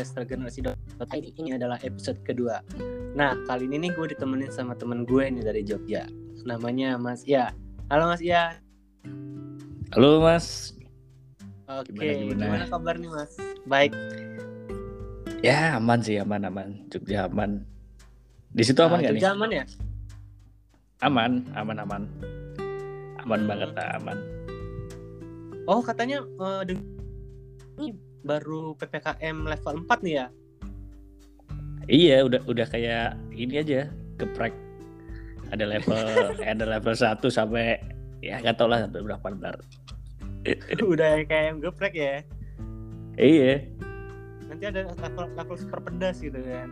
podcast regenerasi ID ini adalah episode kedua. Nah kali ini nih gue ditemenin sama temen gue nih dari Jogja. Namanya Mas Ia. Halo Mas Ia. Halo Mas. Oke, Gimana, gimana? gimana kabar nih Mas? Baik. Ya aman sih aman aman. Jogja aman. Di situ aman Nah, nggak nih? Jogja aman ya? Aman aman aman. Aman Hmm. banget aman. Oh katanya ini baru ppkm level 4 nih ya? Iya udah udah kayak ini aja geprek. Ada level ada level 1 sampai ya nggak tau lah sampai berapa ntar. Udah kayak yang geprek ya? Iya Nanti ada level level super pedas gitu kan?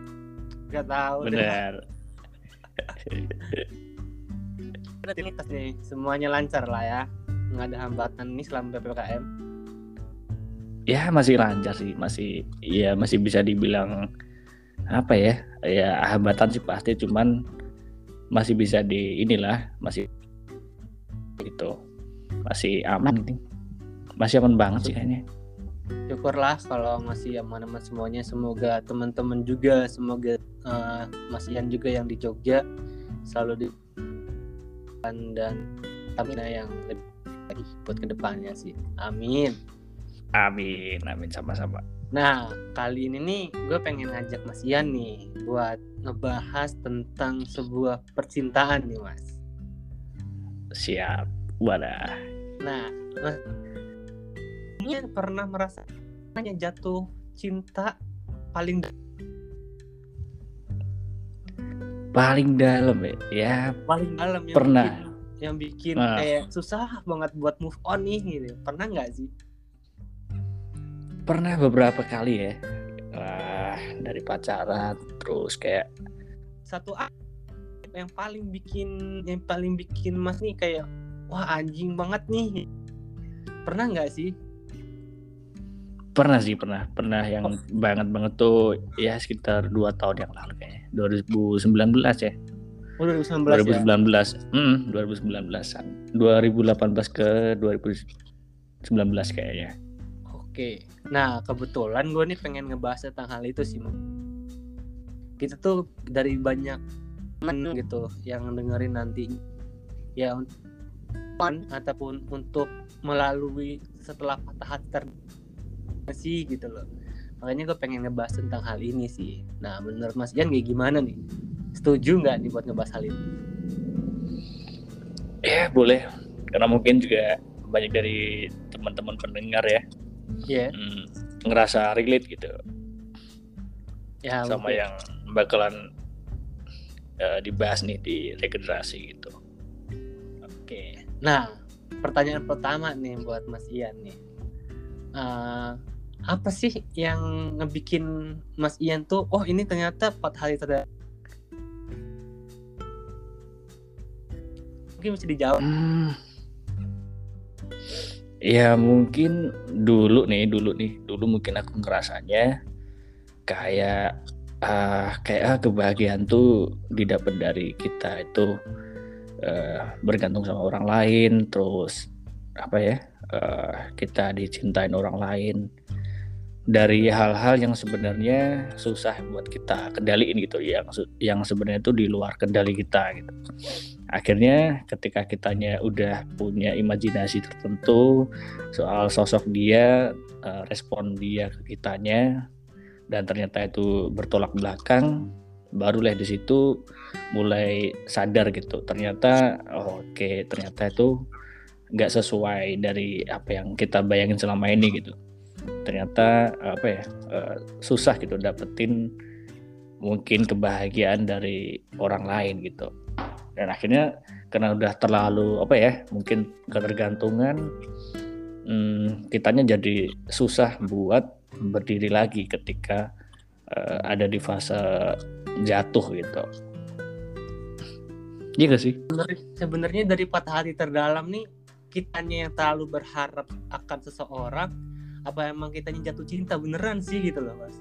Gak tahu. deh. benar. Rutinitas nih, semuanya lancar lah ya. Nggak ada hambatan nih selama ppkm. Ya masih lancar sih masih ya masih bisa dibilang apa ya ya hambatan sih pasti cuman masih bisa di inilah masih itu masih aman. Nih masih aman banget sih kayaknya. Syukurlah kalau masih aman-aman semuanya. Semoga teman-teman juga semoga eh, Mas Ian juga yang di Jogja selalu di dan stamina yang lebih baik buat ke depannya sih. Amin amin amin sama-sama. Nah kali ini nih gue pengen ngajak Mas Ian nih buat ngebahas tentang sebuah percintaan nih Mas. Siap wadah nah Mas Ian pernah merasa hanya jatuh cinta paling paling dalam ya? Ya paling dalam yang Pernah. bikin, yang bikin Nah. kayak susah banget buat move on nih gitu. Pernah nggak sih pernah beberapa kali ya. Dari pacaran terus kayak satu yang paling bikin yang paling bikin mas nih kayak wah anjing banget nih. Pernah nggak sih? Pernah sih pernah. Pernah yang banget banget tuh ya sekitar dua tahun yang lalu kayaknya. 2019 ya. Oh, 2019 ya? 2019 hmm 2019an 2018 ke 2019 kayaknya oke. Nah kebetulan gue nih pengen ngebahas tentang hal itu sih kita tuh dari banyak temen gitu yang dengerin nanti. Ya fun ataupun untuk melalui setelah patah hati ter sih gitu loh. Makanya gue pengen ngebahas tentang hal ini sih. Nah menurut Mas Ian kayak gimana nih? Setuju nggak nih buat ngebahas hal ini? Ya boleh. Karena mungkin juga banyak dari teman-teman pendengar ya ya hmm, ngerasa relate gitu. Ya sama mungkin. yang bakalan eh, dibahas nih di regenerasi gitu. Oke. Nah pertanyaan pertama nih buat Mas Ian nih. Eh, apa sih yang ngebikin Mas Ian tuh oh ini ternyata patah hati terdalam mungkin bisa dijawab. Hmm. Ya mungkin dulu nih, dulu nih, dulu mungkin aku ngerasanya kayak ah kayak ah, kebahagiaan tuh didapat dari kita itu eh, bergantung sama orang lain, terus apa ya eh, kita dicintain orang lain dari hal-hal yang sebenarnya susah buat kita kendaliin gitu, yang yang sebenarnya itu di luar kendali kita gitu. Akhirnya ketika kitanya udah punya imajinasi tertentu soal sosok dia eh, respon dia ke kitanya dan ternyata itu bertolak belakang barulah di situ mulai sadar gitu. Ternyata oh, oke ternyata itu nggak sesuai dari apa yang kita bayangin selama ini gitu ternyata apa ya eh, susah gitu dapetin mungkin kebahagiaan dari orang lain gitu. Dan akhirnya karena udah terlalu apa ya mungkin ketergantungan hmm, kitanya jadi susah buat berdiri lagi ketika eh, ada di fase jatuh gitu. Iya gak sih? Sebenarnya dari patah hati terdalam nih kitanya yang terlalu berharap akan seseorang apa emang kitanya jatuh cinta beneran sih gitu loh mas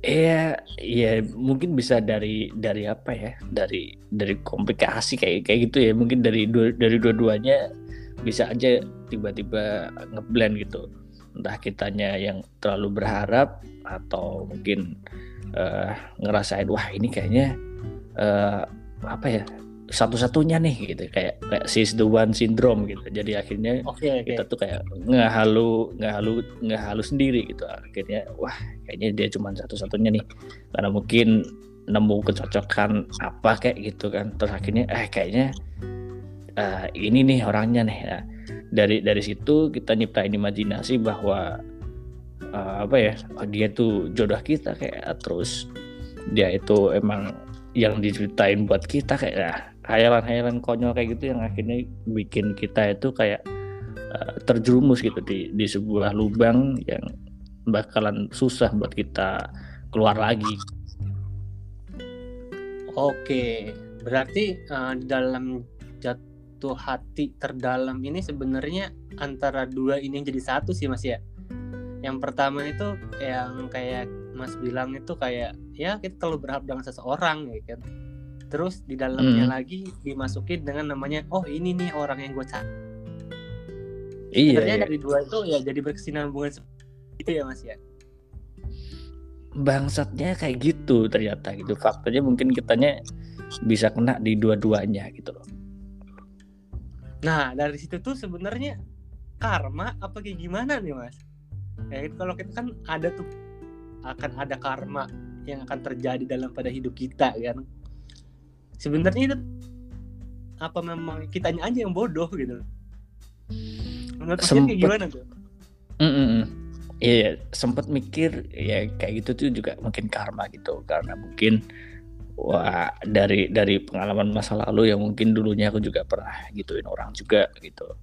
Iya, iya mungkin bisa dari dari apa ya? Dari dari komplikasi kayak kayak gitu ya. Mungkin dari dua, dari dua-duanya bisa aja tiba-tiba ngeblend gitu. entah kitanya yang terlalu berharap atau mungkin uh, ngerasain wah ini kayaknya uh, apa ya satu-satunya nih gitu. Kayak kayak sis the one syndrome gitu. Jadi akhirnya okay, okay. kita tuh kayak ngehalu ngehalu ngehalu sendiri gitu. Akhirnya wah kayaknya dia cuma satu-satunya nih. Karena mungkin nemu kecocokan apa kayak gitu kan. Terus akhirnya eh kayaknya uh, ini nih orangnya nih. Nah, dari dari situ kita nyiptain imajinasi bahwa uh, apa ya dia tuh jodoh kita kayak. Terus dia itu emang yang diceritain buat kita kayak nah, hayalan-hayalan konyol kayak gitu yang akhirnya bikin kita itu kayak uh, terjerumus gitu di di sebuah lubang yang bakalan susah buat kita keluar lagi. Oke, berarti uh, di dalam jatuh hati terdalam ini sebenarnya antara dua ini jadi satu sih mas ya. Yang pertama itu yang kayak mas bilang itu kayak ya kita terlalu berharap dengan seseorang ya kan terus di dalamnya hmm. lagi dimasukin dengan namanya oh ini nih orang yang gue cari. Iya, iya. dari dua itu ya jadi berkesinambungan itu ya mas ya. Bangsatnya kayak gitu ternyata gitu. Faktanya mungkin kitanya bisa kena di dua-duanya gitu loh. Nah dari situ tuh sebenarnya karma apa kayak gimana nih mas? Kayak kalau kita kan ada tuh akan ada karma yang akan terjadi dalam pada hidup kita kan sebenarnya itu apa memang kitanya aja yang bodoh gitu menurut sempet, kayak gimana tuh mm -mm. Iya, sempat mikir ya kayak gitu tuh juga mungkin karma gitu karena mungkin wah dari dari pengalaman masa lalu yang mungkin dulunya aku juga pernah gituin orang juga gitu.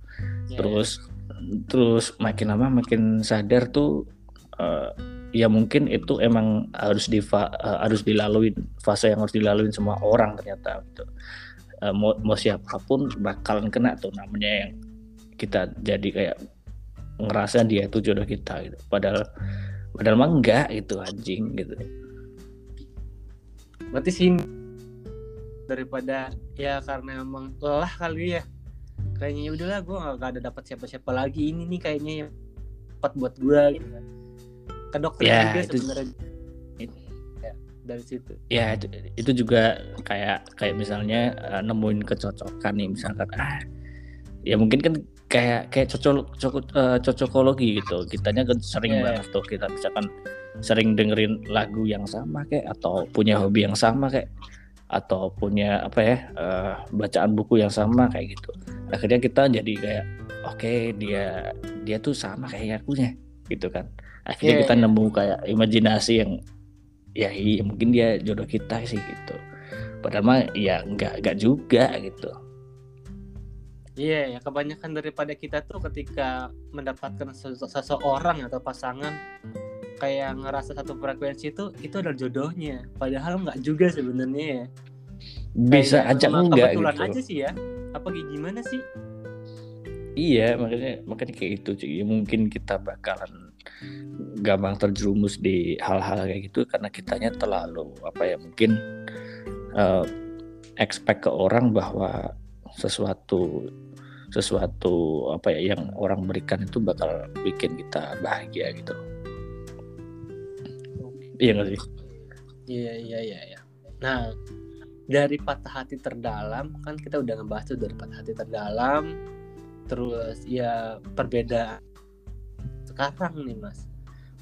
Yeah, terus yeah. terus makin lama makin sadar tuh uh, ya mungkin itu emang harus di uh, harus dilalui fase yang harus dilalui semua orang ternyata gitu. Uh, mau, mau siapa pun bakalan kena tuh namanya yang kita jadi kayak ngerasa dia itu jodoh kita gitu. Padahal padahal mah enggak itu anjing gitu. Berarti sih daripada ya karena emang lelah kali ya kayaknya ya udahlah gue gak ada dapat siapa-siapa lagi ini nih kayaknya yang tepat buat gue gitu kan ke dokter ya, juga itu, sebenarnya. Ya, dari situ. Ya itu, itu juga kayak kayak misalnya uh, nemuin kecocokan nih misalkan ah ya mungkin kan kayak kayak cocok cocok uh, cocokologi gitu. Kitanya kan sering yeah. banget tuh kita misalkan sering dengerin lagu yang sama kayak atau punya hobi yang sama kayak atau punya apa ya uh, bacaan buku yang sama kayak gitu. Akhirnya kita jadi kayak oke okay, dia dia tuh sama kayak akunya gitu kan. Akhirnya yeah, kita yeah. nemu kayak imajinasi yang ya iya mungkin dia jodoh kita sih gitu. Padahal mah ya nggak nggak juga gitu. Iya yeah, ya kebanyakan daripada kita tuh ketika mendapatkan seseorang atau pasangan kayak ngerasa satu frekuensi itu itu adalah jodohnya. Padahal nggak juga sebenarnya ya. Bisa aja enggak kebetulan gitu. aja sih ya. Apa gimana sih iya makanya makanya kayak itu cuy mungkin kita bakalan gampang terjerumus di hal-hal kayak gitu karena kitanya terlalu apa ya mungkin uh, expect ke orang bahwa sesuatu sesuatu apa ya yang orang berikan itu bakal bikin kita bahagia gitu Iya gak sih? Iya iya iya iya. Nah, dari patah hati terdalam kan kita udah ngebahas tuh dari patah hati terdalam terus ya perbedaan. Sekarang nih mas.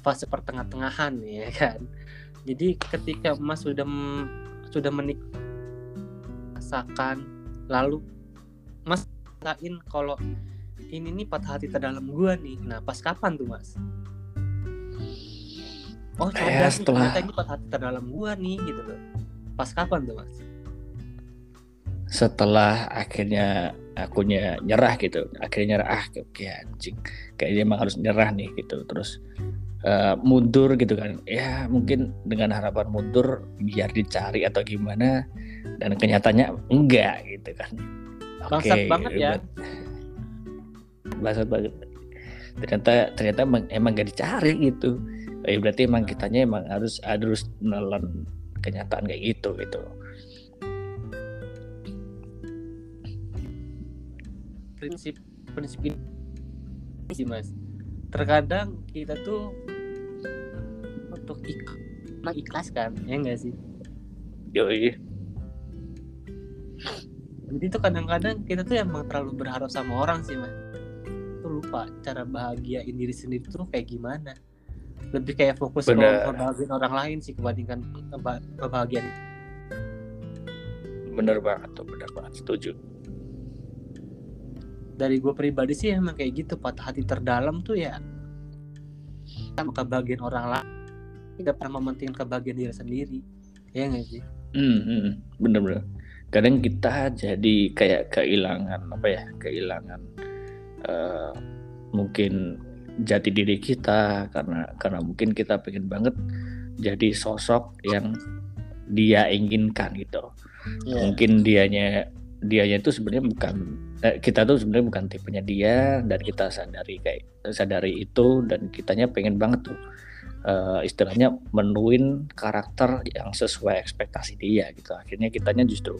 Fase pertengah-tengahan nih ya kan. Jadi ketika mas sudah sudah menik rasakan lalu mas rasain kalau ini nih patah hati terdalam gua nih. Nah pas kapan tuh mas? Oh sadar setelah... nih ini patah hati terdalam gua nih gitu loh. Pas kapan tuh mas? Setelah akhirnya akunya nyerah gitu. Akhirnya nyerah ah oke anjing. Kayaknya emang harus nyerah nih gitu. Terus uh, mundur gitu kan. Ya mungkin dengan harapan mundur biar dicari atau gimana dan kenyataannya enggak gitu kan. Oke okay, banget ya. bangsat banget. Ternyata ternyata emang, emang gak dicari gitu. Ya berarti emang kitanya emang harus harus nelen kenyataan kayak gitu gitu prinsip prinsip ini. Sih mas terkadang kita tuh untuk ik mengikhlaskan ya enggak sih? Yoi. Jadi tuh kadang-kadang kita tuh emang terlalu berharap sama orang sih mas. Tuh lupa cara bahagiain diri sendiri tuh kayak gimana. Lebih kayak fokus ke kebahagiaan orang lain sih kebandingkan keba- kebahagiaan bener banget tuh bener banget setuju dari gue pribadi sih emang kayak gitu patah hati terdalam tuh ya sama kebahagiaan orang lain tidak pernah mementingkan kebahagiaan diri sendiri ya nggak sih Hmm, hmm, bener-bener. Kadang kita jadi kayak kehilangan apa ya, kehilangan eh, mungkin jati diri kita karena karena mungkin kita pengen banget jadi sosok yang dia inginkan gitu. Iya. Mungkin dianya dianya itu sebenarnya bukan eh, kita tuh sebenarnya bukan tipenya dia dan kita sadari kayak sadari itu dan kitanya pengen banget tuh eh, istilahnya menuin karakter yang sesuai ekspektasi dia gitu. Akhirnya kitanya justru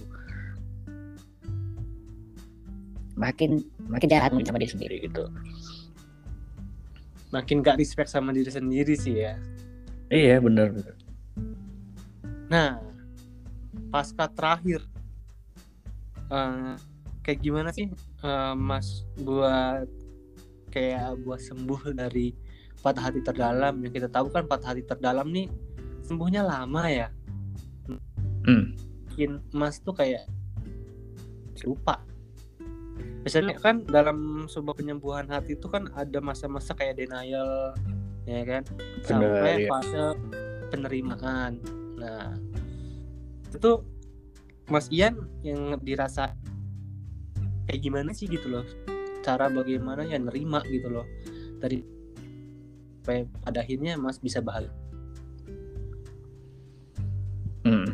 makin makin jahat sama dia sendiri gitu. Makin gak respect sama diri sendiri sih ya. Iya bener bener. Nah pasca terakhir eh, kayak gimana sih eh, mas buat kayak buat sembuh dari patah hati terdalam? Yang kita tahu kan patah hati terdalam nih sembuhnya lama ya. Hmm. bikin mas tuh kayak lupa. Biasanya kan dalam sebuah penyembuhan hati itu kan ada masa-masa kayak denial ya kan? Sampai iya. fase penerimaan. Nah itu mas Ian yang dirasa kayak gimana sih gitu loh. Cara bagaimana ya nerima gitu loh. Dari sampai pada akhirnya mas bisa bahagia. Hmm.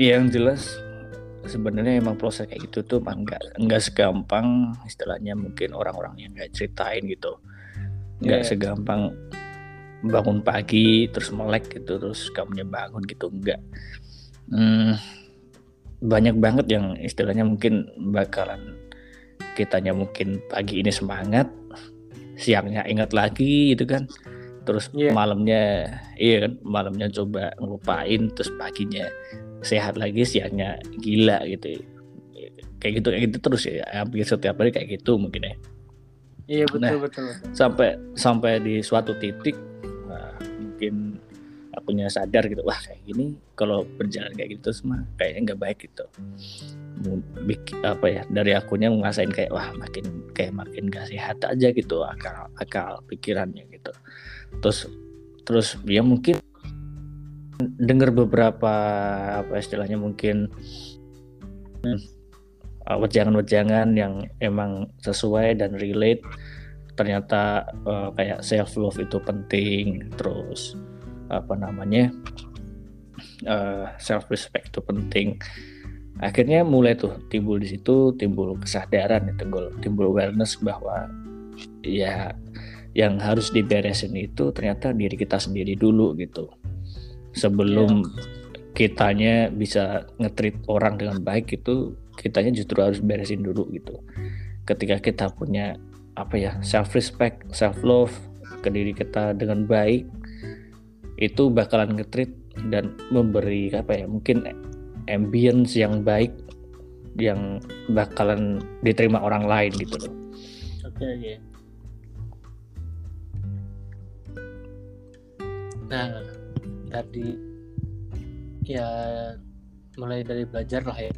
Iya, yang jelas sebenarnya emang proses kayak gitu tuh emang nggak nggak segampang istilahnya mungkin orang-orang yang kayak ceritain gitu. Nggak Iya. segampang bangun pagi terus melek gitu terus kamunya bangun gitu enggak Hmm, banyak banget yang istilahnya mungkin bakalan kitanya mungkin pagi ini semangat siangnya ingat lagi gitu kan terus Iya. malamnya iya kan malamnya coba ngelupain terus paginya sehat lagi siangnya gila gitu kayak gitu kayak gitu terus ya hampir setiap hari kayak gitu mungkin ya iya betul Nah. betul betul sampai sampai di suatu titik nah, mungkin akunya sadar gitu wah kayak gini kalau berjalan kayak gitu mah kayaknya nggak baik gitu. Bik- apa ya dari akunya ngerasain kayak wah makin kayak makin gak sehat aja gitu akal akal pikirannya gitu. Terus terus dia mungkin dengar beberapa apa istilahnya mungkin uh, wejangan-wejangan yang emang sesuai dan relate. Ternyata uh, kayak self love itu penting terus apa namanya self respect itu penting. Akhirnya mulai tuh timbul di situ timbul kesadaran ya, timbul timbul awareness bahwa ya yang harus diberesin itu ternyata diri kita sendiri dulu gitu. Sebelum kitanya bisa ngetrit orang dengan baik itu kitanya justru harus beresin dulu gitu. Ketika kita punya apa ya self respect self love ke diri kita dengan baik itu bakalan ngetrit dan memberi apa ya mungkin ambience yang baik yang bakalan diterima orang lain gitu loh. Oke oke. Nah dari ya mulai dari belajar lah ya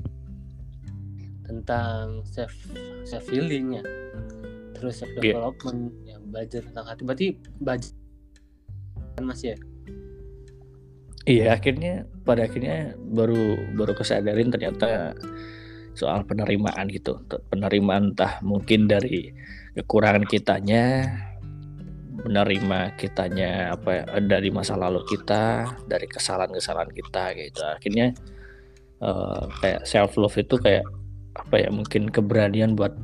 tentang self self healing ya. Terus self Iya. development ya belajar tentang hati. Berarti belajar kan mas ya Iya akhirnya pada akhirnya baru baru kesadarin ternyata soal penerimaan gitu. Penerimaan entah mungkin dari kekurangan kitanya menerima kitanya apa ya, dari masa lalu kita dari kesalahan-kesalahan kita gitu. Akhirnya eh, kayak self love itu kayak apa ya mungkin keberanian buat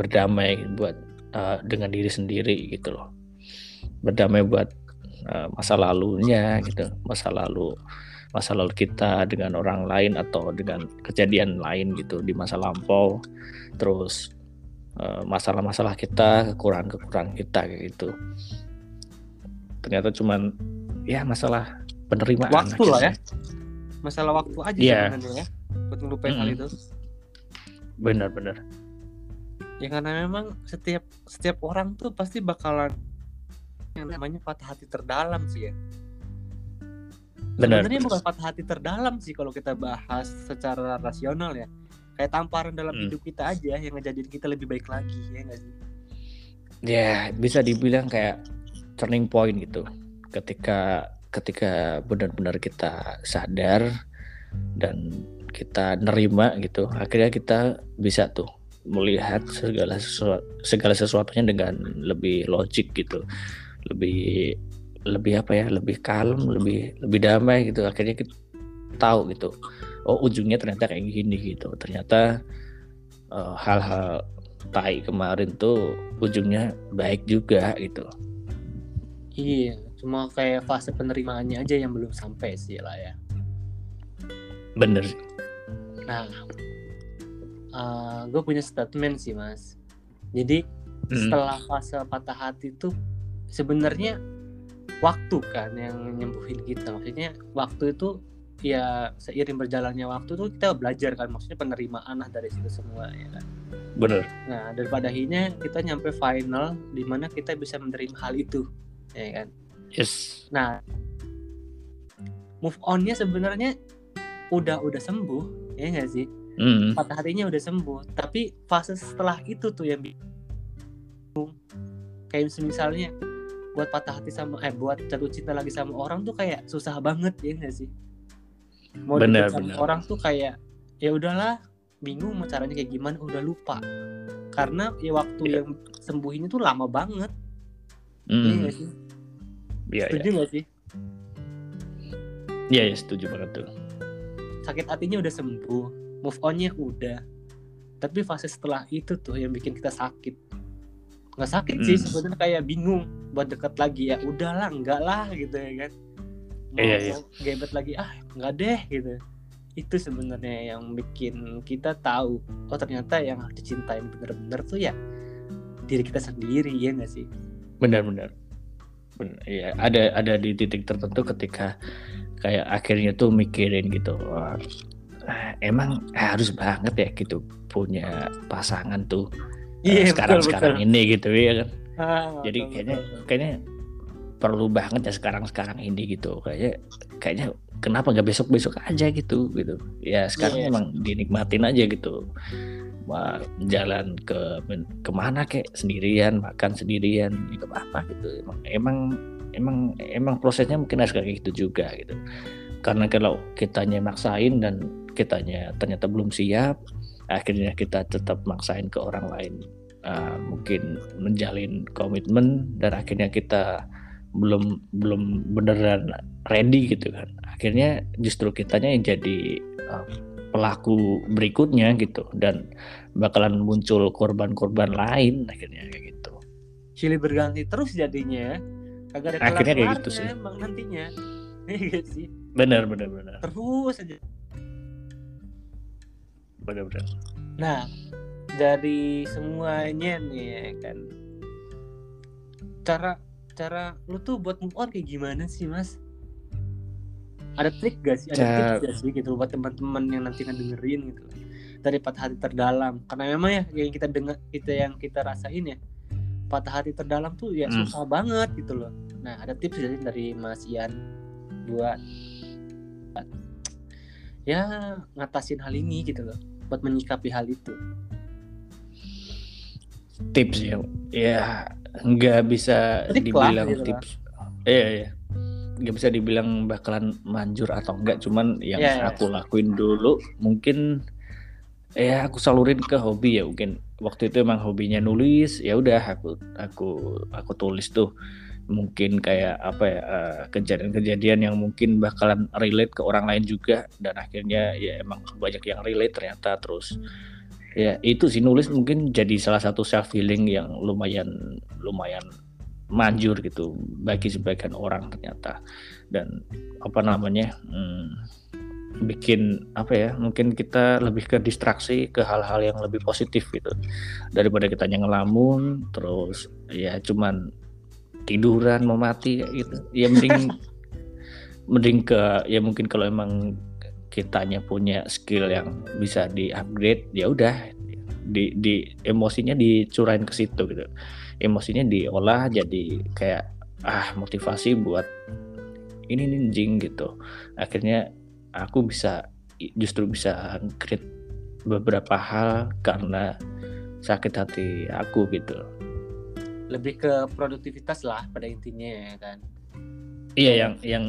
berdamai buat eh, dengan diri sendiri gitu loh. Berdamai buat eh, masa lalunya gitu masa lalu masa lalu kita dengan orang lain atau dengan kejadian lain gitu di masa lampau. Terus eh, masalah-masalah kita kekurangan-kekurangan kita kayak gitu. Ternyata cuman ya masalah penerimaan waktu lah ya. masalah waktu aja Iya. sebenarnya ya buat ngelupain hal itu. Benar-benar ya karena memang setiap setiap orang tuh pasti bakalan yang namanya patah hati terdalam sih ya. Benar. Sebenarnya bukan patah hati terdalam sih kalau kita bahas secara rasional ya. Kayak tamparan dalam Hmm. hidup kita aja yang ngejadiin kita lebih baik lagi ya nggak sih? Ya bisa dibilang kayak turning point gitu. Ketika ketika benar-benar kita sadar dan kita nerima gitu akhirnya kita bisa tuh melihat segala sesuatu segala sesuatunya dengan lebih logik gitu lebih lebih apa ya lebih kalem lebih lebih damai gitu. Akhirnya kita tahu gitu oh ujungnya ternyata kayak gini gitu. Ternyata eh, hal-hal tai kemarin tuh ujungnya baik juga gitu. Iya cuma kayak fase penerimaannya aja yang belum sampai sih lah ya. Bener. Nah gue punya statement sih mas. Jadi Hmm. setelah fase patah hati tuh sebenarnya waktu kan yang nyembuhin kita. Maksudnya waktu itu ya seiring berjalannya waktu tuh kita belajar kan. Maksudnya penerimaan lah dari situ semua ya kan. Bener. Nah daripada akhirnya kita nyampe final di mana kita bisa menerima hal itu ya kan. Yes. Nah move onnya sebenarnya udah udah sembuh ya nggak sih? Hmm. patah hatinya udah sembuh. Tapi fase setelah itu tuh yang kayak misalnya buat patah hati sama eh buat jatuh cinta lagi sama orang tuh kayak susah banget ya nggak sih mau Bener, sama bener. orang tuh kayak ya udahlah bingung mau caranya kayak gimana udah lupa karena ya waktu Iya. yang sembuhinnya tuh lama banget iya Hmm. nggak sih Iya, setuju iya. nggak sih Iya, iya, setuju banget tuh. sakit hatinya udah sembuh move onnya udah tapi fase setelah itu tuh yang bikin kita sakit nggak sakit sih Hmm. sebenarnya kayak bingung buat deket lagi ya udahlah enggak lah gitu ya kan mau, Iya, iya. mau gebet lagi ah enggak deh gitu itu sebenarnya yang bikin kita tahu oh ternyata yang harus dicintain bener-bener tuh ya diri kita sendiri ya nggak sih Benar-benar. Benar. Iya, ada ada di titik tertentu ketika kayak akhirnya tuh mikirin gitu. Wah, eh, emang harus banget ya gitu punya pasangan tuh eh, Iya, sekarang betul, sekarang ini gitu ya kan. Ah, Jadi kayaknya kayaknya perlu banget ya sekarang sekarang ini gitu. Kayaknya kayaknya kenapa nggak besok besok aja gitu gitu. Ya sekarang Iya. emang dinikmatin aja gitu. Wah, jalan ke ke mana kek sendirian makan sendirian itu apa gitu emang emang emang emang prosesnya mungkin harus kayak gitu juga gitu karena kalau kitanya maksain dan kitanya ternyata belum siap akhirnya kita tetap maksain ke orang lain uh, mungkin menjalin komitmen dan akhirnya kita belum belum beneran ready gitu kan. Akhirnya justru kitanya yang jadi uh, pelaku berikutnya gitu dan bakalan muncul korban-korban lain akhirnya kayak gitu. Silih berganti terus jadinya ya. kagak ada Akhirnya kayak gitu sih. emang nantinya. Iya sih? Benar benar benar. Terus aja. Benar benar. Nah, dari semuanya nih ya kan. Cara cara lu tuh buat move on kayak gimana sih, Mas? Ada trik gak sih? Ada tips gak sih gitu buat teman-teman yang nanti ngedengerin gitu. Dari patah hati terdalam. Karena memang ya yang kita dengar kita yang kita rasain ya. Patah hati terdalam tuh ya Hmm. susah banget gitu loh. Nah, ada tips sih dari Mas Ian buat ya ngatasin hal ini gitu loh buat menyikapi hal itu tips ya. Ya nggak bisa lah, dibilang gitu tips. Iya iya. Nggak bisa dibilang bakalan manjur atau enggak cuman yang Iya, iya. aku lakuin dulu mungkin ya aku salurin ke hobi ya mungkin. Waktu itu emang hobinya nulis ya udah aku aku aku tulis tuh. Mungkin kayak apa ya eh, kejadian-kejadian yang mungkin bakalan relate ke orang lain juga dan akhirnya ya emang banyak yang relate ternyata terus ya itu sih nulis mungkin jadi salah satu self healing yang lumayan lumayan manjur gitu bagi sebagian orang ternyata. Dan apa namanya hmm, bikin apa ya mungkin kita lebih ke distraksi ke hal-hal yang lebih positif gitu. Daripada kita ngelamun terus ya cuman tiduran mau mati gitu. Ya mending mending ke ya mungkin kalau emang kitanya punya skill yang bisa di upgrade ya udah di di emosinya dicurain ke situ gitu. Emosinya diolah jadi kayak ah motivasi buat ini ninjing gitu. Akhirnya aku bisa justru bisa create beberapa hal karena sakit hati aku gitu. Lebih ke produktivitas lah pada intinya ya kan. Iya yang yang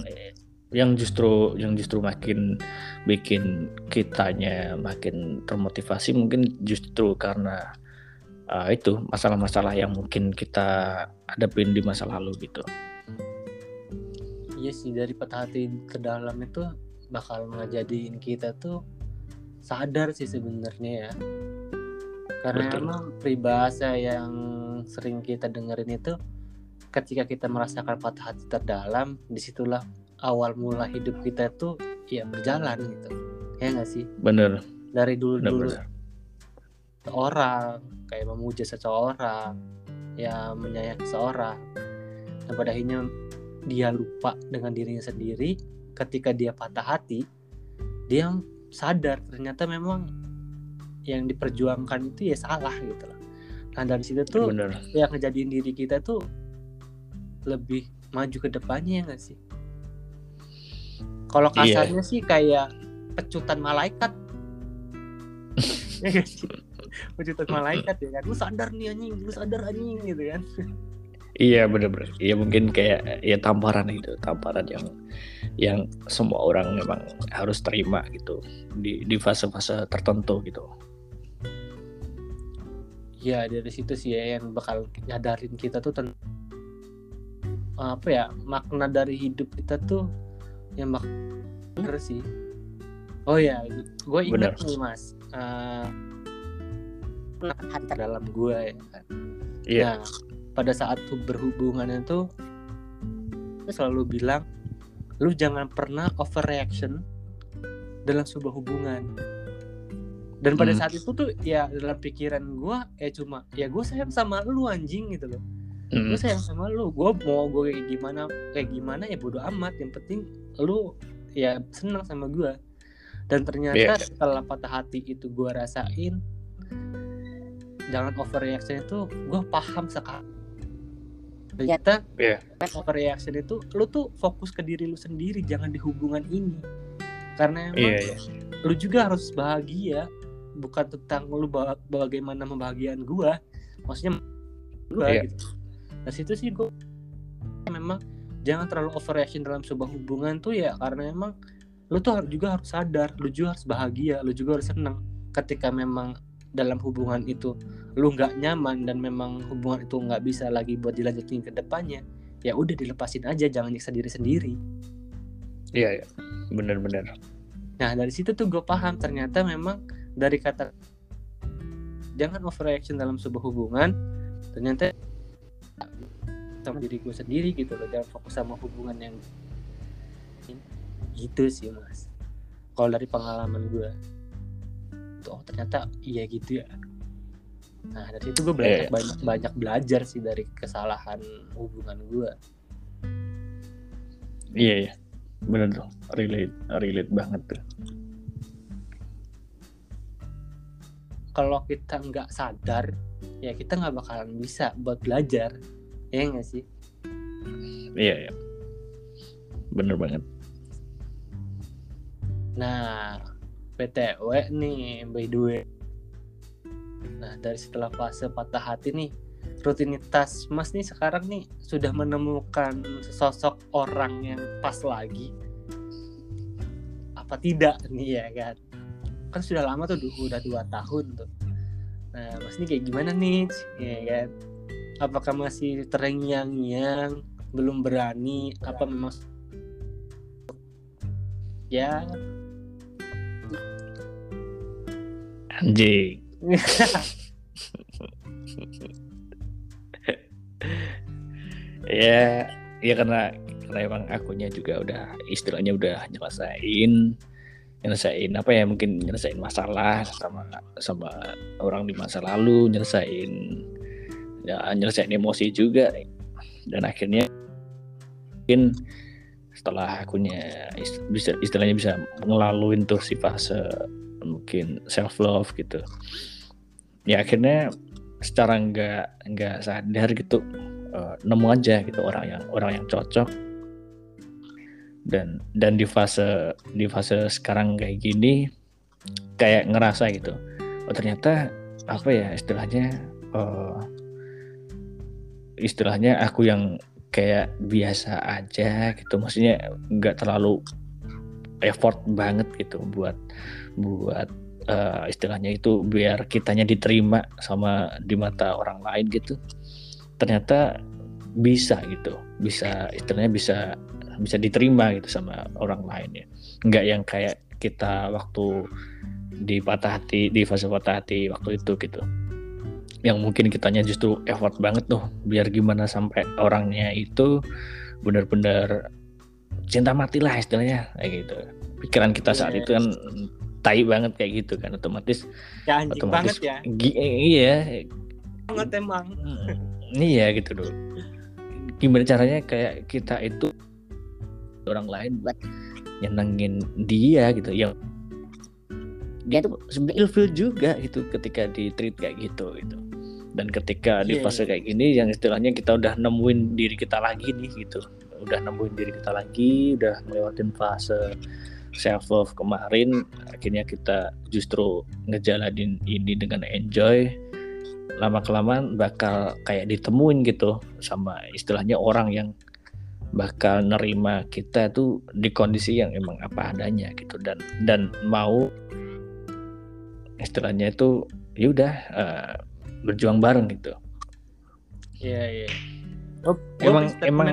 yang justru yang justru makin bikin kitanya makin termotivasi mungkin justru karena uh, itu masalah-masalah yang mungkin kita hadapin di masa lalu gitu. Iya sih dari patah hati ke dalam itu bakal ngejadiin kita tuh sadar sih sebenarnya ya. Karena Betul. emang peribahasa yang sering kita dengerin itu ketika kita merasakan patah hati terdalam, di situlah awal mula hidup kita tuh ya berjalan gitu. Ya nggak sih? Bener. Dari dulu-dulu orang kayak memuja seseorang ya menyayangi seseorang dan pada akhirnya dia lupa dengan dirinya sendiri ketika dia patah hati dia sadar ternyata memang yang diperjuangkan itu ya salah gitu loh nah dari situ tuh Bener. yang ngejadiin diri kita tuh lebih maju ke depannya ya gak sih kalau iya. kasarnya iya. sih kayak pecutan malaikat. Ya pecutan malaikat ya kan. Lu sadar nih anjing. Lu sadar anjing gitu kan. Iya bener-bener. Iya mungkin kayak ya tamparan itu tamparan yang yang semua orang memang harus terima gitu di di fase-fase tertentu gitu. Ya dari situ sih ya yang bakal nyadarin kita tuh tentang apa ya makna dari hidup kita tuh yang mak bener sih. Oh ya gue ingat nih mas. Uh, hati dalam gue ya kan. Iya. Nah, pada saat tuh berhubungan itu gue selalu bilang lu jangan pernah overreaction dalam sebuah hubungan. Dan pada hmm. saat itu tuh ya dalam pikiran gue ya cuma ya gue sayang sama lu anjing gitu loh. Hmm. gue sayang sama lu. Gue mau gue kayak gimana kayak gimana ya bodo amat. Yang penting lu ya senang sama gue dan ternyata yeah. setelah patah hati itu gue rasain jangan overreaction itu gue paham sekali ternyata yeah. overreaction itu lu tuh fokus ke diri lu sendiri jangan di hubungan ini karena emang yeah, yeah. lu juga harus bahagia bukan tentang lu bagaimana membahagiaan gue maksudnya gue yeah. gitu nah situ sih gue memang jangan terlalu overreaction dalam sebuah hubungan tuh ya karena emang lu tuh juga harus sadar lu juga harus bahagia lu juga harus senang ketika memang dalam hubungan itu lu nggak nyaman dan memang hubungan itu nggak bisa lagi buat dilanjutin ke depannya ya udah dilepasin aja jangan nyiksa diri sendiri. Iya ya bener-bener nah dari situ tuh gue paham ternyata memang dari kata jangan overreaction dalam sebuah hubungan ternyata sama diri gue sendiri gitu loh jangan fokus sama hubungan yang gitu sih mas. Kalau dari pengalaman gue oh ternyata iya gitu ya. Nah dari situ gue belajar yeah, yeah. banyak banyak belajar sih dari kesalahan hubungan gue iya yeah, iya. Yeah. bener tuh. Relate relate banget tuh. Kalau kita nggak sadar ya kita nggak bakalan bisa buat belajar ya nggak sih? Iya iya. Bener banget. Nah PTW nih by the way. Nah dari setelah fase patah hati nih rutinitas mas nih sekarang nih sudah menemukan sosok orang yang pas lagi. Apa tidak nih ya kan? Kan sudah lama tuh udah dua tahun tuh. Nah mas nih kayak gimana nih? Ya kan apakah masih terengyang-nyang belum berani apa memang ya Anjing. ya, ya karena karena emang akunya juga udah istilahnya udah nyelesain. nyelesain apa ya mungkin nyelesain masalah sama sama orang di masa lalu nyelesain ya nyelesain emosi juga. Dan akhirnya mungkin setelah akunya bisa istilahnya bisa ngelaluin tuh si fase mungkin self love gitu. Ya akhirnya secara nggak nggak sadar gitu uh, nemu aja gitu orang yang orang yang cocok. Dan dan di fase di fase sekarang kayak gini kayak ngerasa gitu oh ternyata apa ya istilahnya uh, istilahnya aku yang kayak biasa aja gitu. Maksudnya nggak terlalu effort banget gitu buat buat uh, istilahnya itu biar kitanya diterima sama di mata orang lain gitu. Ternyata bisa gitu bisa istilahnya bisa bisa diterima gitu sama orang lain ya. Nggak yang kayak kita waktu di patah hati di fase patah hati waktu itu gitu yang mungkin kitanya justru effort banget tuh biar gimana sampai orangnya itu benar-benar cinta mati lah istilahnya kayak gitu. Pikiran kita saat yeah. itu kan tai banget kayak gitu kan otomatis ya, otomatis banget ya. iya. Banget emang. Hmm, iya gitu dulu. Gimana caranya kayak kita itu orang lain buat nyenengin dia gitu yang dia tuh sebenarnya ilfil juga gitu ketika di treat kayak gitu gitu dan ketika di iya, fase iya. kayak gini yang istilahnya kita udah nemuin diri kita lagi nih gitu. Udah nemuin diri kita lagi udah melewatin fase self love kemarin akhirnya kita justru ngejalanin ini dengan enjoy. Lama kelamaan bakal kayak ditemuin gitu sama istilahnya orang yang bakal nerima kita tuh di kondisi yang emang apa adanya gitu. Dan dan mau istilahnya itu ya udah uh, berjuang bareng gitu. Iya iya. Oh, emang emang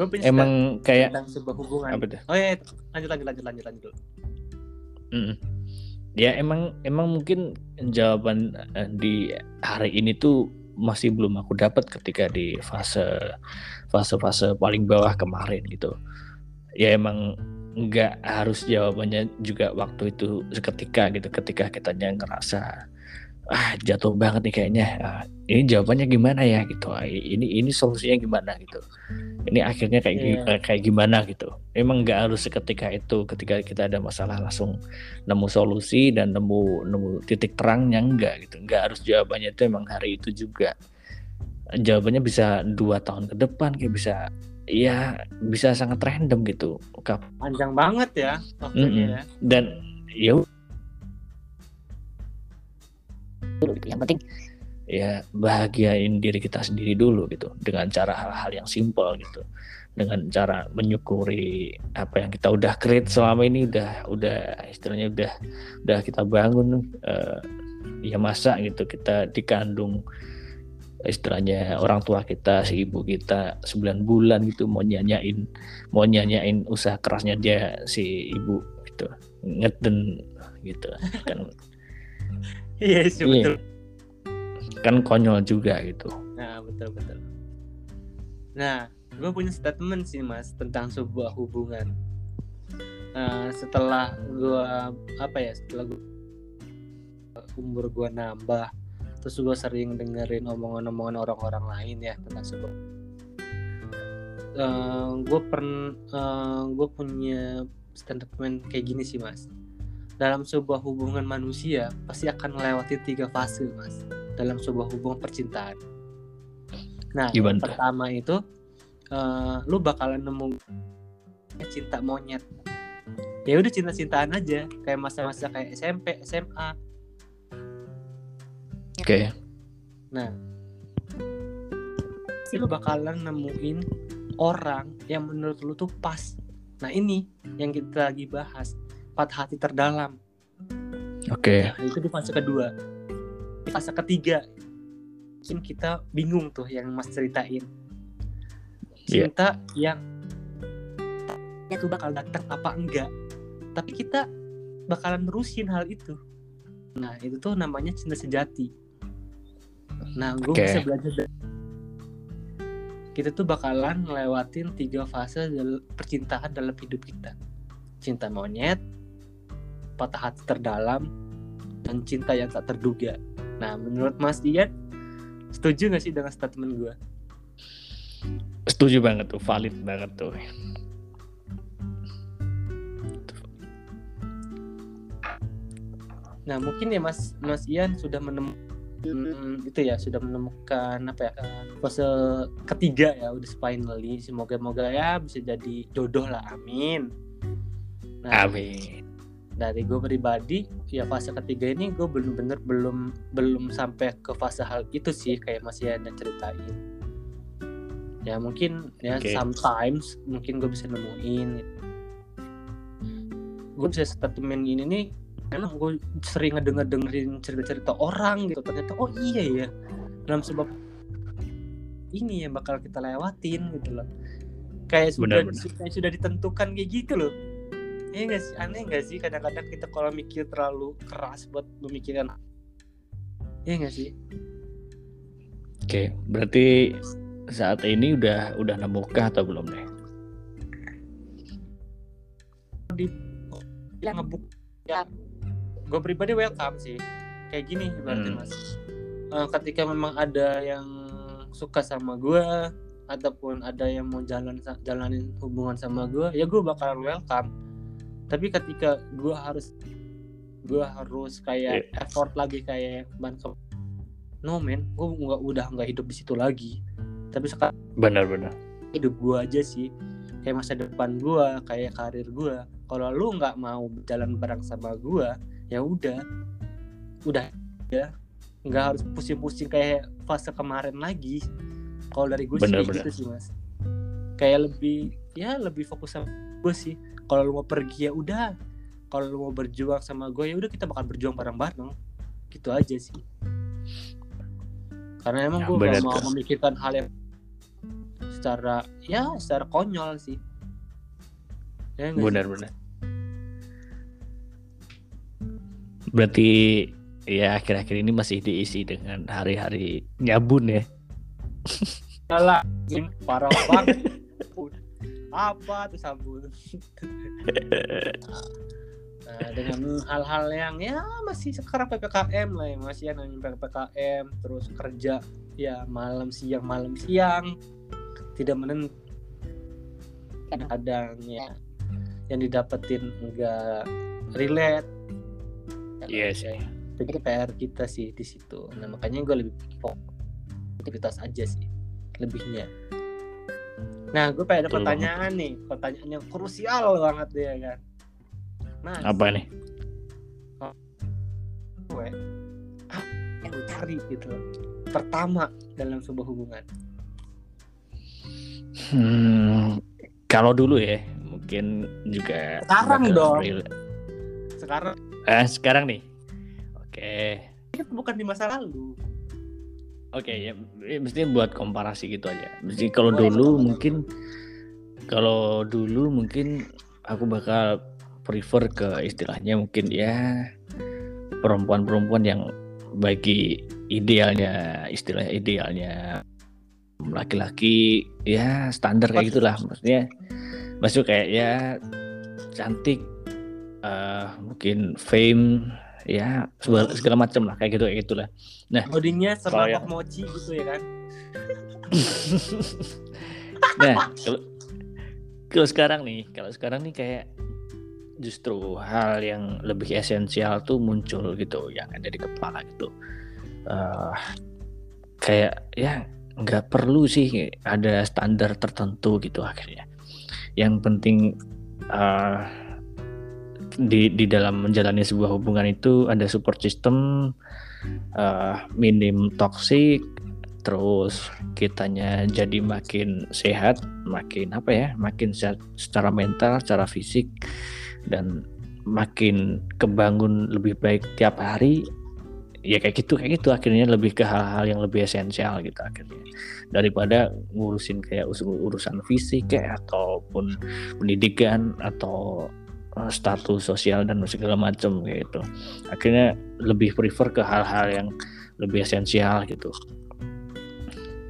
gue punya emang kayak tentang sebuah hubungan. Apa tuh? Oh ya lanjut lanjut lanjut lanjut lanjut. Mm. Ya emang emang mungkin jawaban uh, di hari ini tuh masih belum aku dapat ketika di fase fase-fase paling bawah kemarin gitu ya emang nggak harus jawabannya juga waktu itu seketika gitu ketika kita ngerasa ah jatuh banget nih kayaknya. Ah, ini jawabannya gimana ya gitu. Ah, ini ini solusinya gimana gitu. Ini akhirnya kayak yeah. kayak gimana gitu. Emang nggak harus seketika itu ketika kita ada masalah langsung nemu solusi dan nemu nemu titik terangnya enggak gitu. Nggak harus jawabannya itu emang hari itu juga. Jawabannya bisa dua tahun ke depan kayak bisa ya bisa sangat random gitu. Panjang banget ya waktunya mm -hmm. ya. Dan ya dulu gitu. Yang penting ya bahagiain diri kita sendiri dulu gitu. Dengan cara hal-hal yang simpel gitu. Dengan cara menyukuri apa yang kita udah create selama ini udah udah istilahnya udah udah kita bangun uh, ya masa gitu. Kita dikandung istilahnya orang tua kita si ibu kita 9 bulan gitu mau nyanyain mau nyanyain usaha kerasnya dia si ibu gitu. Ngeten gitu. Kan iya sih iya. betul. Kan konyol juga gitu. Nah betul betul. Nah gue punya statement sih mas tentang sebuah hubungan. Nah, setelah gue apa ya setelah gue umur gue nambah terus gue sering dengerin omongan-omongan orang-orang lain ya tentang sebuah uh, gue pernah uh, gue punya statement kayak gini sih mas dalam sebuah hubungan manusia pasti akan melewati tiga fase mas dalam sebuah hubungan percintaan. Nah Gimana? yang pertama itu uh, lu bakalan nemu cinta monyet. Ya udah cinta-cintaan aja kayak masa-masa kayak SMP SMA oke. Okay. nah lu bakalan nemuin orang yang menurut lu tuh pas. Nah ini yang kita lagi bahas patah hati terdalam. Oke. Okay. Nah, itu di fase kedua. Di fase ketiga, mungkin kita bingung tuh yang Mas ceritain. Iya. Cinta yeah. yang itu bakal datang apa enggak. Tapi kita bakalan nerusin hal itu. Nah, itu tuh namanya cinta sejati. Nah, gue okay. bisa belajar dari kita tuh bakalan ngelewatin tiga fase percintaan dalam hidup kita cinta monyet patah hati terdalam dan cinta yang tak terduga nah menurut Mas Ian setuju gak sih dengan statement gue setuju banget tuh valid banget tuh Nah mungkin ya Mas Mas Ian sudah menemukan hmm, itu ya sudah menemukan apa ya fase ketiga ya udah finally semoga moga ya bisa jadi jodoh lah amin. Nah, amin. Dari gue pribadi ya fase ketiga ini gue belum bener belum belum sampai ke fase hal itu sih kayak Mas Ian yang ceritain. Ya mungkin ya okay. sometimes mungkin gue bisa nemuin. Gue bisa statement ini nih emang gue sering ngedenger dengerin cerita-cerita orang gitu ternyata oh iya ya dalam sebab ini yang bakal kita lewatin gitu loh kayak sudah bener. sudah ditentukan kayak gitu loh Iya gak sih? Aneh gak sih? Kadang-kadang kita kalau mikir terlalu keras buat memikirkan. Iya gak sih? Oke berarti saat ini udah udah nemukah atau belum deh? Di yang ngebuk ya gue pribadi welcome sih. Kayak gini berarti hmm. mas. Uh, ketika memang ada yang suka sama gue ataupun ada yang mau jalan jalanin hubungan sama gue ya gue bakalan welcome tapi ketika gue harus gue harus kayak yeah. effort lagi kayak ban no man gue nggak udah nggak hidup di situ lagi. Tapi sekarang benar-benar hidup gue aja sih. Kayak masa depan gue kayak karir gue kalau lu nggak mau jalan bareng sama gue ya udah. Udah ya. Nggak harus pusing-pusing kayak fase kemarin lagi. Kalau dari gue sih gitu sih mas. Kayak lebih ya lebih fokus sama gue sih. Kalau lu mau pergi ya udah. Kalau lu mau berjuang sama gue ya udah kita bakal berjuang bareng-bareng. Gitu aja sih. Karena emang ya, gue gak mau memikirkan hal yang secara ya secara konyol sih. Ya, benar-benar Berarti ya akhir-akhir ini masih diisi dengan hari-hari nyabun ya. Salah, parah banget. Apa tuh sabun? nah, dengan hal-hal yang ya masih sekarang ppkm lah ya masih ya namanya ppkm terus kerja ya malam siang malam siang tidak menentu kadang-kadang ya yang didapetin enggak relate yes, ya. Itu PR kita sih di situ. Nah makanya gue lebih aktivitas aja sih lebihnya. Nah gue pengen ada pertanyaan nih, pertanyaan yang krusial banget deh ya kan. Mas, apa nih? Gue yang gue cari gitu Pertama dalam sebuah hubungan. Hmm, kalau dulu ya mungkin juga sekarang dong. Real. Sekarang Eh, sekarang nih. Oke. Okay. bukan di masa lalu. Oke, okay, ya mesti buat komparasi gitu aja. Mesti kalau dulu mungkin kalau dulu mungkin aku bakal prefer ke istilahnya mungkin ya perempuan-perempuan yang bagi idealnya istilah idealnya laki-laki ya standar kayak gitulah. Maksudnya masuk kayak ya cantik uh, mungkin fame ya segala, segala macam lah kayak gitu kayak gitulah. Nah codingnya serbak mochi gitu ya kan? Nah kalau kalau sekarang nih kalau sekarang nih kayak justru hal yang lebih esensial tuh muncul gitu yang ada di kepala gitu. Uh, kayak ya nggak perlu sih ada standar tertentu gitu akhirnya. Yang penting uh, di di dalam menjalani sebuah hubungan itu ada support system uh, minim toxic terus kitanya jadi makin sehat makin apa ya makin sehat secara mental secara fisik dan makin kebangun lebih baik tiap hari. Ya kayak gitu kayak gitu. Akhirnya lebih ke hal-hal yang lebih esensial gitu akhirnya. Daripada ngurusin kayak urusan fisik kayak ataupun pendidikan atau status sosial dan segala macam gitu. Akhirnya lebih prefer ke hal-hal yang lebih esensial gitu.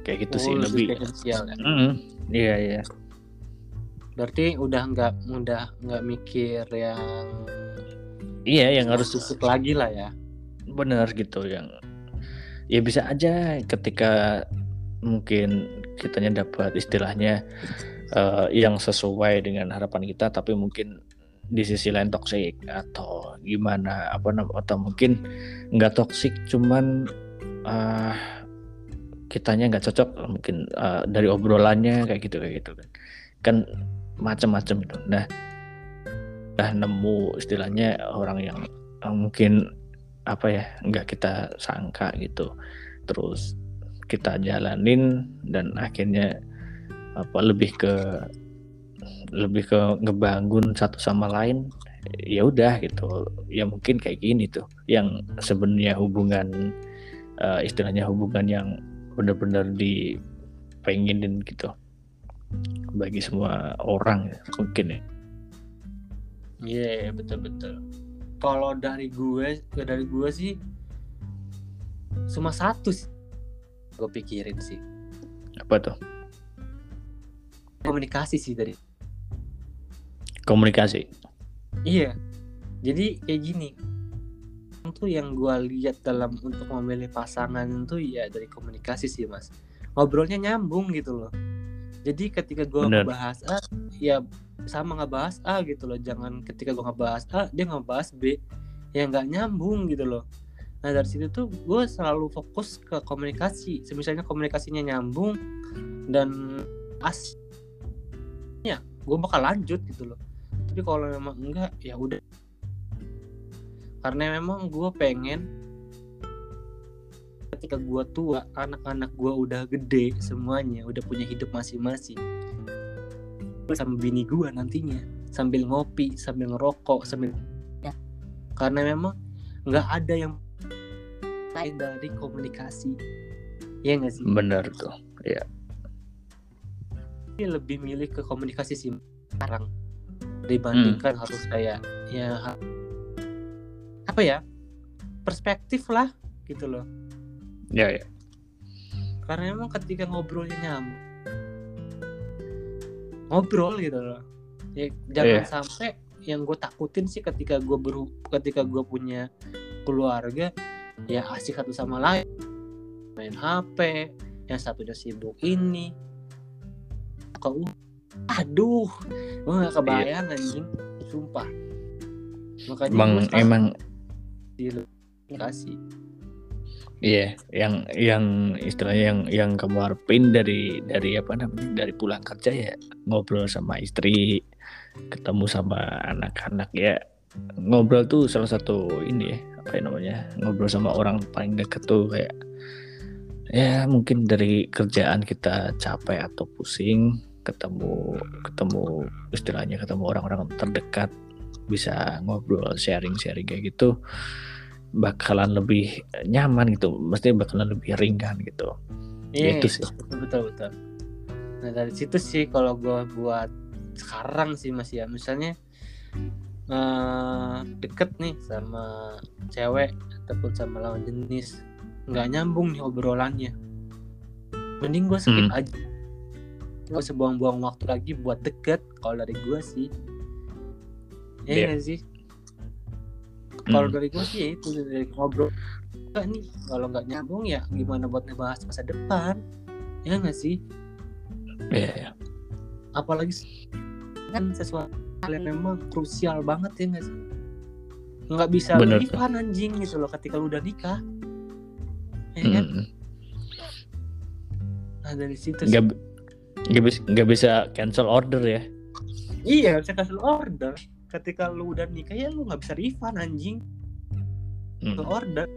Kayak gitu oh, sih lebih, esensial ya? mm, iya iya. Berarti udah nggak udah nggak mikir yang iya yang harus susuk lagi lah ya? Bener gitu yang ya bisa aja ketika mungkin kitanya dapat istilahnya uh, yang sesuai dengan harapan kita tapi mungkin di sisi lain toksik atau gimana apa atau mungkin nggak toksik cuman uh, kitanya nggak cocok mungkin uh, dari obrolannya kayak gitu kayak gitu kan. Kan macam-macam itu. Nah udah nemu istilahnya orang yang mungkin apa ya nggak kita sangka gitu. Terus kita jalanin dan akhirnya apa lebih ke lebih ke ngebangun satu sama lain ya udah gitu. Ya mungkin kayak gini tuh yang sebenarnya hubungan uh, istilahnya hubungan yang benar-benar dipenginin gitu bagi semua orang ya, mungkin ya. Iya yeah, betul betul. Kalau dari gue dari gue sih cuma satu sih gue pikirin sih. Apa tuh? Komunikasi sih dari komunikasi. Iya. Jadi kayak gini. Tuh yang gue lihat dalam untuk memilih pasangan itu ya dari komunikasi sih mas. Ngobrolnya nyambung gitu loh. Jadi ketika gue ngebahas A ya sama ngebahas A gitu loh. Jangan ketika gue ngebahas A dia ngebahas B. Ya nggak nyambung gitu loh. Nah dari situ tuh gue selalu fokus ke komunikasi. Misalnya komunikasinya nyambung dan as ya gue bakal lanjut gitu loh tapi kalau memang enggak ya udah. Karena memang gue pengen ketika gue tua anak-anak gue udah gede semuanya udah punya hidup masing-masing. Sama bini gue nantinya sambil ngopi sambil ngerokok sambil ya. karena memang nggak ada yang lain dari komunikasi. Ya nggak sih? Benar tuh ya lebih milih ke komunikasi sih sekarang dibandingkan hmm. harus kayak ya apa ya perspektif lah gitu loh ya ya karena emang ketika ngobrolnya nyambung ngobrol gitu loh ya jangan yeah. sampai yang gue takutin sih ketika gue beru ketika gue punya keluarga ya asik satu sama lain main HP yang satunya sibuk ini kok aduh gue gak kebayang yeah. anjing. Sumpah. Makanya emang emang kasih Iya, yeah, yang yang istilahnya yang yang kamu harapin dari dari apa namanya dari pulang kerja ya ngobrol sama istri, ketemu sama anak-anak ya. Ngobrol tuh salah satu ini ya apa namanya ngobrol sama orang paling dekat tuh kayak ya mungkin dari kerjaan kita capek atau pusing ketemu ketemu istilahnya ketemu orang-orang terdekat bisa ngobrol sharing-sharing kayak gitu bakalan lebih nyaman gitu. Mesti bakalan lebih ringan gitu. Iya itu sih. betul betul. Betul nah dari situ sih kalau gue buat sekarang sih masih ya. Misalnya uh, deket nih sama cewek ataupun sama lawan jenis nggak nyambung nih obrolannya. Mending gue skip hmm. aja gue sebuang-buang waktu lagi buat deket kalau dari gue sih. Iya. yeah. sih? Kalau hmm. dari gue sih ya itu dari ngobrol. Enggak nih kalau nggak nyambung ya gimana buat ngebahas masa depan? Ya nggak sih? Iya yeah, yeah. apalagi kan sesuatu hal yang memang krusial banget ya nggak sih? Nggak bisa nikah anjing gitu loh ketika lu udah nikah. Ya kan? Hmm. nah dari situ nggak nggak bisa nggak bisa cancel order ya? Iya bisa cancel order. Ketika lu udah nikah ya lu nggak bisa refund anjing. Hmm. order.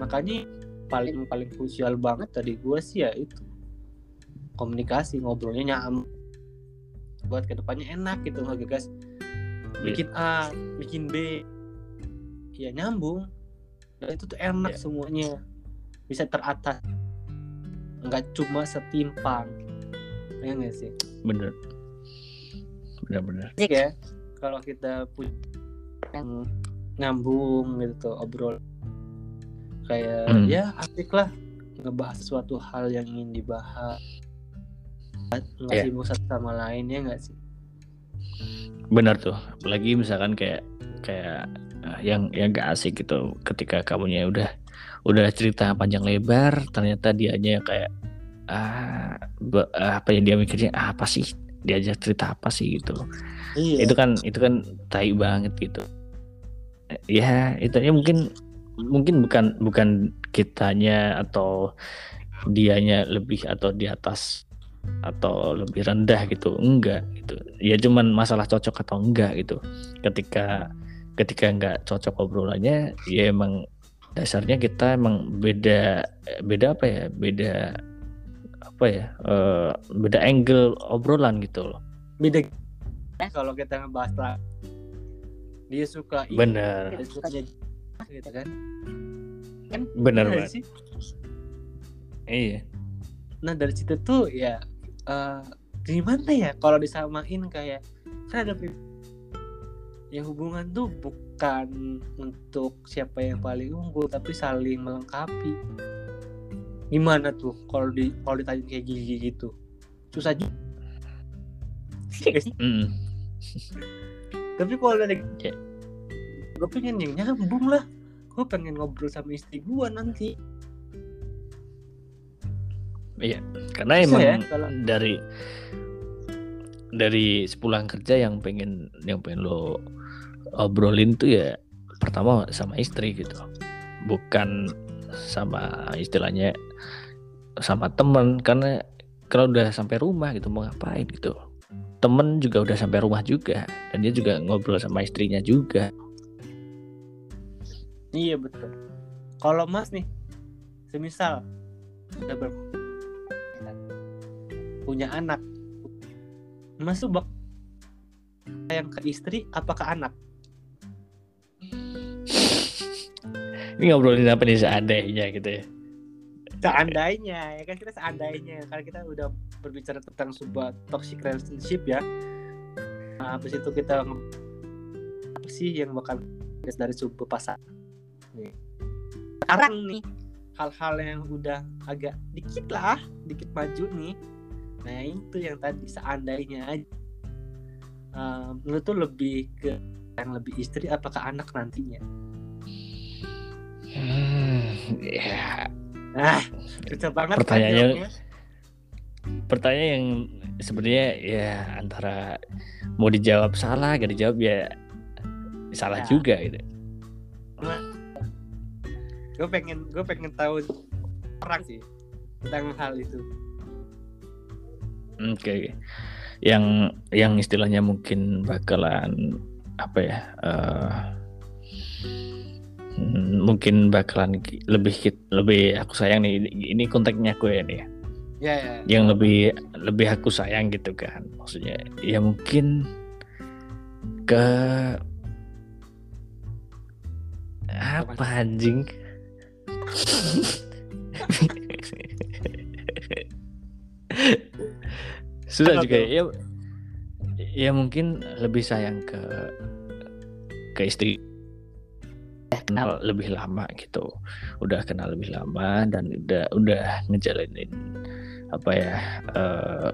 Makanya paling paling krusial banget tadi gue sih ya itu. Komunikasi ngobrolnya nyam buat ke depannya enak gitu nggak guys. Bikin A bikin B. Ya nyambung. Dan itu tuh enak yeah. semuanya. Bisa teratas. Nggak cuma setimpang ya nggak sih. bener. Bener-bener ya kalau kita punya yang nyambung gitu tuh obrol kayak hmm. ya asik lah ngebahas sesuatu hal yang ingin dibahas. Nggak yeah. sibuk satu sama lain ya nggak sih? Benar tuh. Apalagi misalkan kayak kayak uh, yang yang gak asik gitu ketika kamunya udah udah cerita panjang lebar ternyata dianya kayak ah be, apa yang dia mikirnya ah, apa sih? Diajak cerita apa sih? gitu. Iya. Itu kan itu kan tai banget gitu. Ya itu ya mungkin mungkin bukan bukan kitanya atau dianya lebih atau di atas atau lebih rendah gitu. Enggak gitu. Ya cuman masalah cocok atau enggak gitu. Ketika ketika enggak cocok obrolannya ya emang dasarnya kita emang beda beda apa ya? Beda apa ya eh, beda angle obrolan gitu loh. Beda. Eh kalau kita ngebahas lah dia suka ini, bener dia sukanya gitu kan? Kan bener bener banget sih. Iya. Nah dari situ tuh ya eh gimana ya kalau disamain kayak kan ada ya hubungan tuh bukan untuk siapa yang paling unggul tapi saling melengkapi gimana tuh kalau di kalau ditanya kayak gigi gitu susah juga Mm. tapi kalau ada Ya. gue pengen yang nyambung lah gue pengen ngobrol sama istri gue nanti Iya, karena Bisa emang ya, kalau- dari dari sepulang kerja yang pengen yang pengen lo obrolin tuh ya pertama sama istri gitu, bukan sama istilahnya sama temen karena kalau udah sampai rumah gitu mau ngapain gitu. Temen juga udah sampai rumah juga dan dia juga ngobrol sama istrinya juga. Iya betul. Kalau mas nih semisal udah punya anak mas tuh bak yang ke istri apa ke anak ini ngobrolin apa nih seandainya gitu ya? Seandainya ya kan kita seandainya. Karena kita udah berbicara tentang sebuah toxic relationship ya. Nah, habis itu kita apa sih yang bakal dari sebuah pasangan? Nih. sekarang nih hal-hal yang udah agak dikit lah dikit maju nih. Nah itu yang tadi seandainya aja. Um, menurut tuh lebih ke yang lebih istri apakah anak nantinya hmm, ya ah susah banget kan Pertanyaannya- jawabnya. pertanyaan yang sebenarnya ya antara mau dijawab salah gak dijawab ya salah Ya. juga gitu gue pengen gue pengen tahu orang sih tentang hal itu oke yang yang istilahnya mungkin bakalan apa ya hmm, mungkin bakalan lebih lebih aku sayang nih ini- konteksnya aku ya nih ya. Ya yang lebih lebih aku sayang gitu kan. Maksudnya ya mungkin ke apa anjing? Sudah juga tuh? ya ya mungkin lebih sayang ke ke istri kenal lebih lama gitu. Udah kenal lebih lama dan udah udah ngejalanin apa ya eh,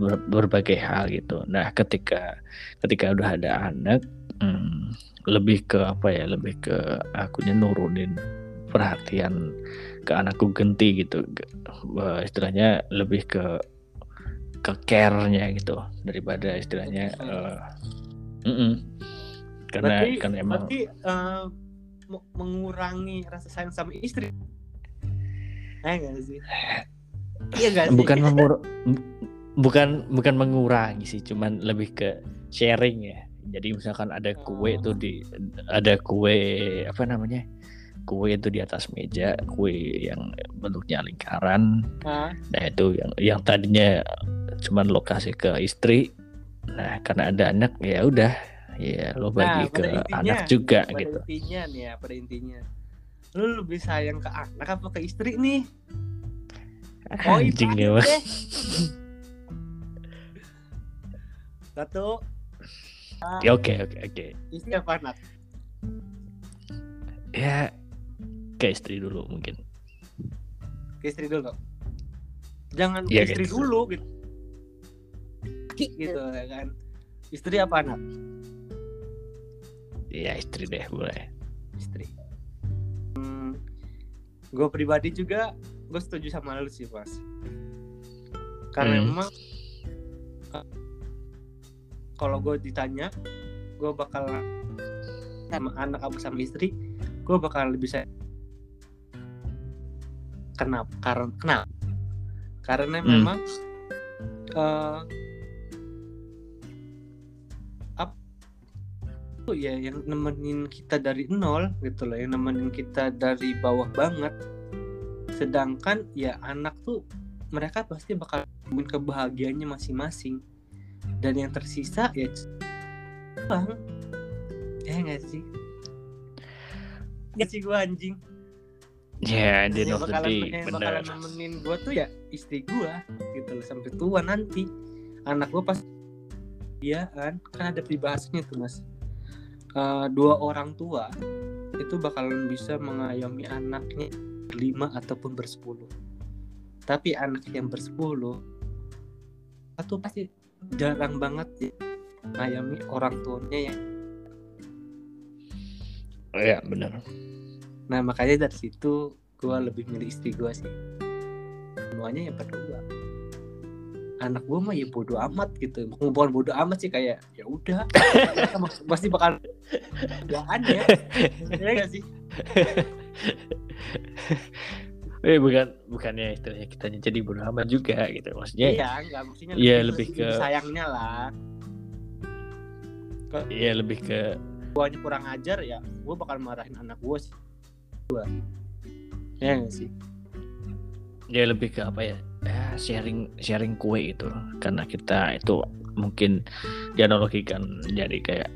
ber- berbagai hal gitu. Nah ketika ketika udah ada anak hmm, lebih ke apa ya lebih ke akunya nurunin perhatian ke anakku genti gitu. Eh, istilahnya lebih ke ke care-nya gitu daripada istilahnya eh, mm-mm. karena berarti karena emang berarti me- mengurangi rasa sayang sama istri. Eh enggak sih? Iya enggak sih? Bukan mengur bukan bukan mengurangi sih cuman lebih ke sharing ya. Jadi misalkan ada kue tuh di ada kue apa namanya? Kue itu di atas meja kue yang bentuknya lingkaran. Hah? nah itu yang yang tadinya cuman lokasi ke istri. Nah karena ada anak ya udah ya lo bagi Nah, ke intinya, anak juga pada gitu. intinya nih ya pada intinya. Lu lebih sayang ke anak apa ke istri nih? Oh anjing ya Mas. satu. Ya, oke oke oke. Istri apa anak? Ya ke istri dulu mungkin. Ke istri dulu. Jangan Iya, ke istri gitu. dulu gitu. Gitu ya kan. Istri apa anak Iya istri deh boleh. istri hmm, gue pribadi juga gue setuju sama lu sih mas karena Hmm. memang eh, kalau gue ditanya gue bakal sama anak apa sama istri gue bakal lebih saya kenapa karena kenapa karena Hmm. memang eh tuh ya yang nemenin kita dari nol gitu loh yang nemenin kita dari bawah banget. Sedangkan ya anak tuh mereka pasti bakal nemuin kebahagiaannya masing-masing. Dan yang tersisa ya bang. Ya nggak sih? Gak sih gue anjing? Ya di yang bakalan, yang bener. bakalan nemenin gue tuh ya istri gue gitu loh sampai tua nanti. Anak gue pas dia kan? Kan ada peribahasanya tuh mas Eh, dua orang tua itu bakalan bisa mengayomi anaknya berlima ataupun bersepuluh tapi anak yang bersepuluh itu pasti jarang banget ya ngayomi orang tuanya yang Iya bener. Nah makanya dari situ gue lebih milih istri gue sih. Semuanya yang berdua. Anak gue mah ya bodoh amat gitu. Bukan bodoh amat sih kayak ya udah. Pasti bakal ya. Ya gak sih? Eh bukan bukannya istilahnya kitanya jadi bodo amat juga gitu maksudnya. Iya enggak maksudnya Iya, lebih ke- sayangnya lah. Iya lebih ke Guanya kurang ajar ya. Gue bakal marahin anak gue sih. Gue. Ya gak sih? ya lebih ke apa ya? Ya sharing sharing kue itu karena kita itu mungkin dianalogikan jadi kayak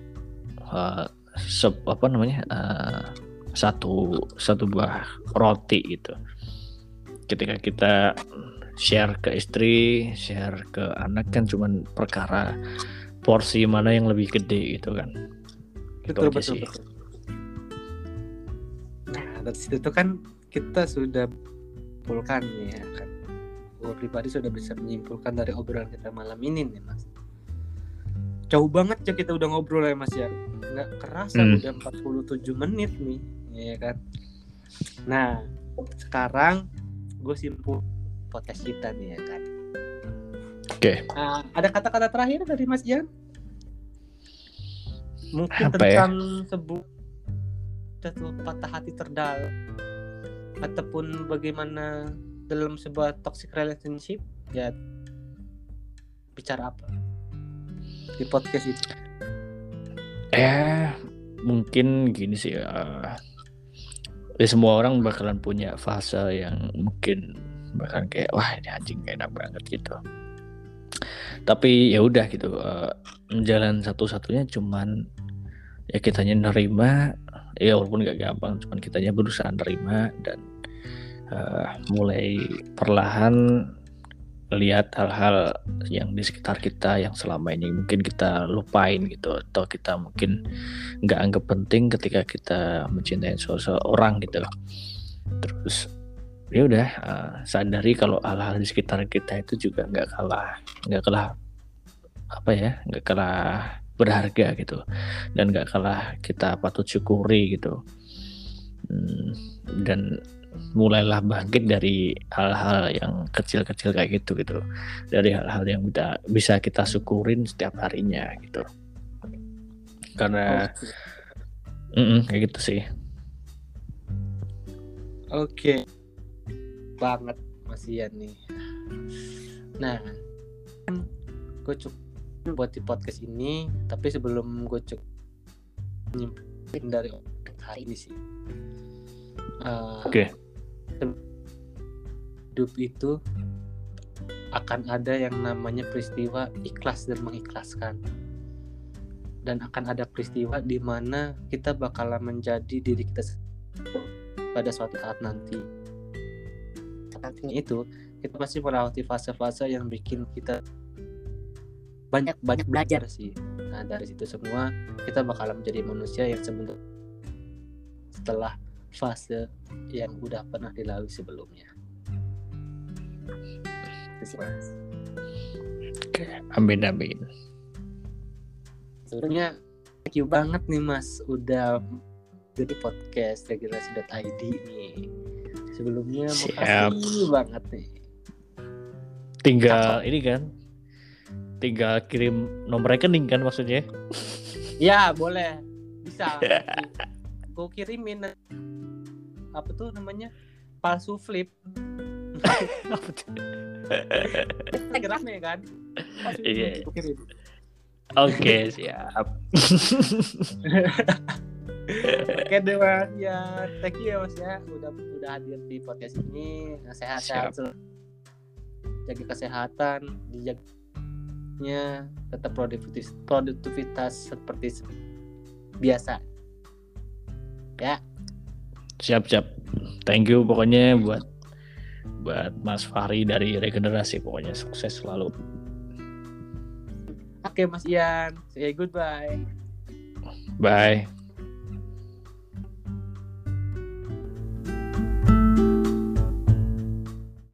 uh, sep- apa namanya uh, satu satu buah roti gitu. Ketika kita share ke istri, share ke anak kan cuman perkara porsi mana yang lebih gede gitu kan. Itu betul aja betul sih. betul. Nah dari situ kan kita sudah nih ya kan. Gue pribadi sudah bisa menyimpulkan dari obrolan kita malam ini nih mas. Jauh banget ya kita udah ngobrol ya mas ya. Nggak kerasa Hmm. udah 47 menit nih, ya kan. Nah sekarang gue simpul podcast kita nih ya kan. Oke. Nah, ada kata-kata terakhir dari Mas Jan? Mungkin Apa ya? tentang sebuah satu patah hati terdalam ataupun bagaimana dalam sebuah toxic relationship ya bicara apa di podcast itu Ya mungkin gini sih ya. ya semua orang bakalan punya fase yang mungkin bakalan kayak wah ini anjing gak enak banget gitu. Tapi ya udah gitu eh, jalan satu-satunya cuman ya kitanya nerima ya walaupun gak gampang cuman kitanya berusaha nerima dan eh, mulai perlahan lihat hal-hal yang di sekitar kita yang selama ini mungkin kita lupain gitu atau kita mungkin nggak anggap penting ketika kita mencintai seseorang gitu. Terus ya udah eh, sadari kalau hal-hal di sekitar kita itu juga nggak kalah nggak kalah apa ya nggak kalah berharga gitu dan nggak kalah kita patut syukuri gitu. Hmm, dan mulailah bangkit dari hal-hal yang kecil-kecil kayak gitu gitu dari hal-hal yang bisa bisa kita syukurin setiap harinya gitu karena mm-mm, kayak gitu sih Oke. Banget Mas Ian nih. Nah, kan gue cukup buat di podcast ini, tapi sebelum gue cukup nyimpulin dari hari ini sih. Eh, Oke. Hidup itu akan ada yang namanya peristiwa ikhlas dan mengikhlaskan. Dan akan ada peristiwa di mana kita bakalan menjadi diri kita pada suatu saat nanti. Nantinya itu kita pasti melewati fase-fase yang bikin kita banyak banyak belajar sih. Nah dari situ semua kita bakalan menjadi manusia yang sebenarnya setelah fase yang udah pernah dilalui sebelumnya. Oke, amin amin sebenarnya thank you banget nih mas. Udah jadi podcast regenerasi.id nih. Sebelumnya Siap. makasih banget nih. Tinggal ini kan tinggal kirim nomor rekening kan maksudnya? Ya boleh. Bisa gue kirimin. Apa tuh namanya? Palsu flip. Instagramnya kan? Iya. oke siap. Oke deh mas ya thank you ya mas ya. Udah udah hadir di podcast ini. Sehat sehat Siap. selalu. jaga kesehatan dijaganya tetap produktivitas produktivitas seperti se- biasa ya. Siap siap. Thank you pokoknya buat buat Mas Fahri dari regenerasi. Pokoknya sukses selalu. Oke mas Ian. Say goodbye. Bye